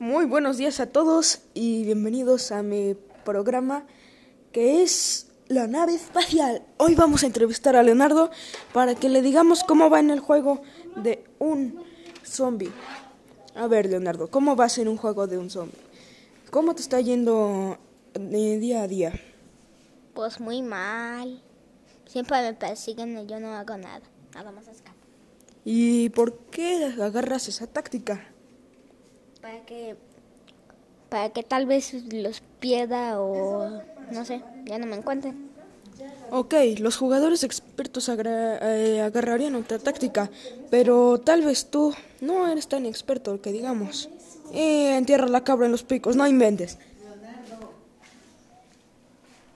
Muy buenos días a todos y bienvenidos a mi programa que es la nave espacial. Hoy vamos a entrevistar a Leonardo para que le digamos cómo va en el juego de un zombie. A ver, Leonardo, ¿cómo vas en un juego de un zombie? ¿Cómo te está yendo de día a día? Pues muy mal. Siempre me persiguen y yo no hago nada. Nada más escapo. ¿Y por qué agarras esa táctica? Para que, para que tal vez los pierda o no sé, ya no me encuentren. Ok, los jugadores expertos eh, agarrarían otra táctica, pero tal vez tú no eres tan experto que digamos. Eh, entierra la cabra en los picos, no inventes.